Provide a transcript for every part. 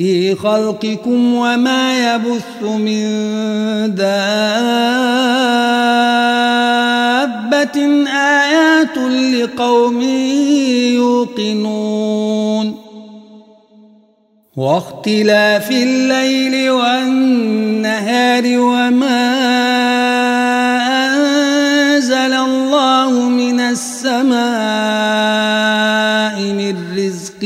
وفي خلقكم وما يبث من دابة. آيات لقوم يوقنون. واختلاف الليل والنهار وما أنزل الله من السماء من رزق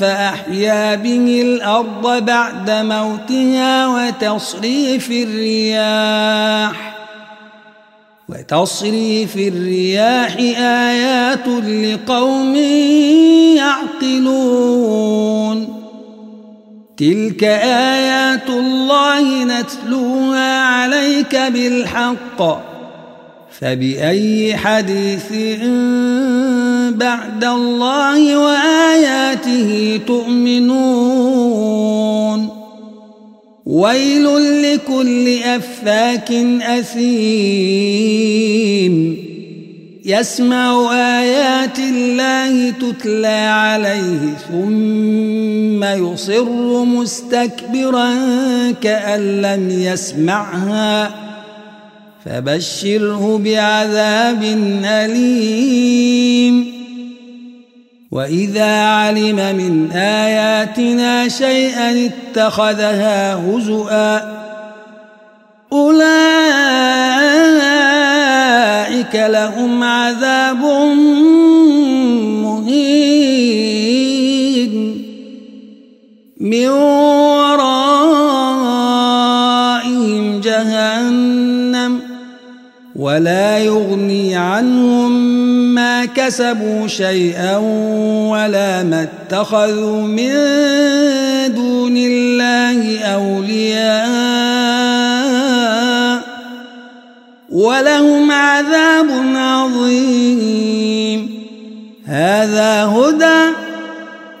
فأحيا به الأرض بعد موتها وتصريف الرياح وتصريف الرياح آيات لقوم يعقلون. تلك آيات الله نتلوها عليك بالحق فبأي حديث بعد الله وآياته تؤمنون. ويل لكل أفاك أثيم. يسمع آيات الله تتلى عليه ثم يصر مستكبرا كأن لم يسمعها. فبشره بعذاب أليم. وإذا علم من آياتنا شيئا اتخذها هزؤا أولئك لهم عذاب مهين من ورائهم جهنم ولا يغني عنهم ما كسبوا شيئا ولا ما اتخذوا من دون الله أولياء ولهم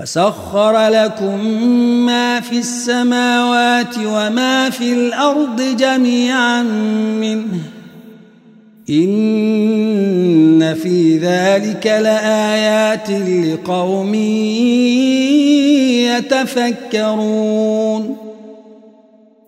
وسخر لكم ما في السماوات وما في الأرض جميعا منه إن في ذلك لآيات لقوم يتفكرون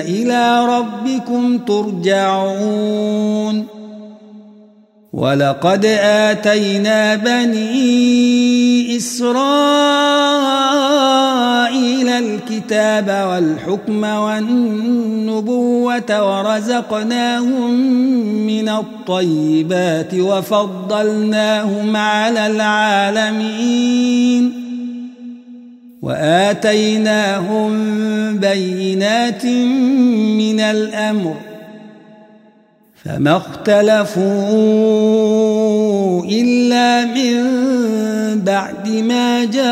إلى ربكم ترجعون. ولقد آتينا بني إسرائيل الكتاب والحكم والنبوة ورزقناهم من الطيبات وفضلناهم على العالمين. وآتيناهم بينات من الأمر فما اختلفوا إلا من بعد ما جاءهم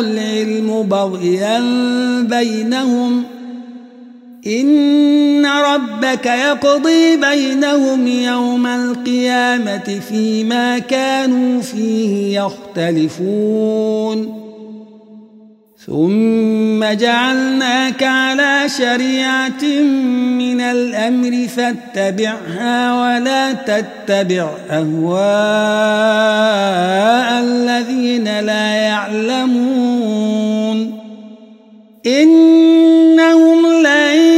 العلم بغيا بينهم. إن ربك يقضي بينهم يوم القيامة فيما كانوا فيه يختلفون. ثم جعلناك على شريعة من الأمر فاتبعها ولا تتبع أهواء الذين لا يعلمون. إنهم لن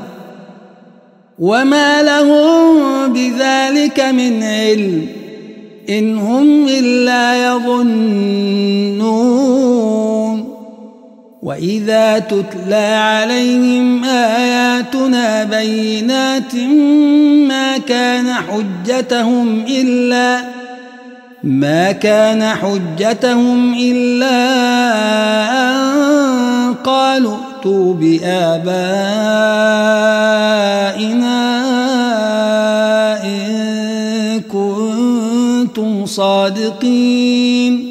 وما لهم بذلك من علم إن هم إلا يظنون وإذا تتلى عليهم آياتنا بينات ما كان حجتهم إلا ما كان حجتهم إلا أن قالوا ائتوا بآبائنا إن كنتم صادقين.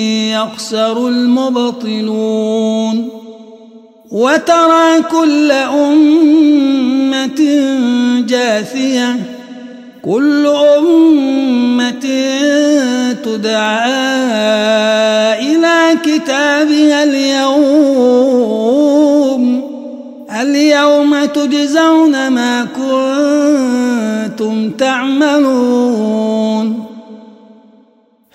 يخسر المبطلون وترى كل أمة جاثية كل أمة تدعى إلى كتابها اليوم. اليوم تجزون ما كنتم تعملون.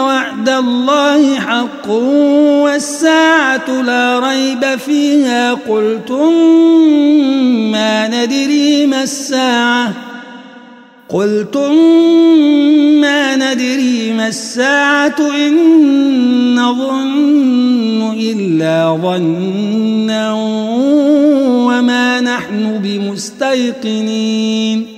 وعد الله حق والساعة لا ريب فيها. قلتم ما ندري ما الساعة؟ قلتم ما ندري ما الساعة إن نظن إلا ظنا وما نحن بمستيقنين.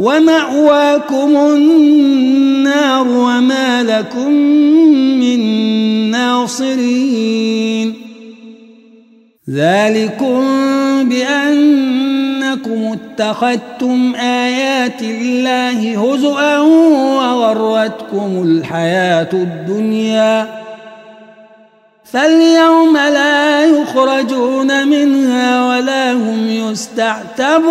ومأواكم النار وما لكم من ناصرين. ذلكم بأن أنكم اتخذتم آيات الله هزؤا وغرتكم الحياة الدنيا. فاليوم لا يخرجون منها ولا هم يستعتبون.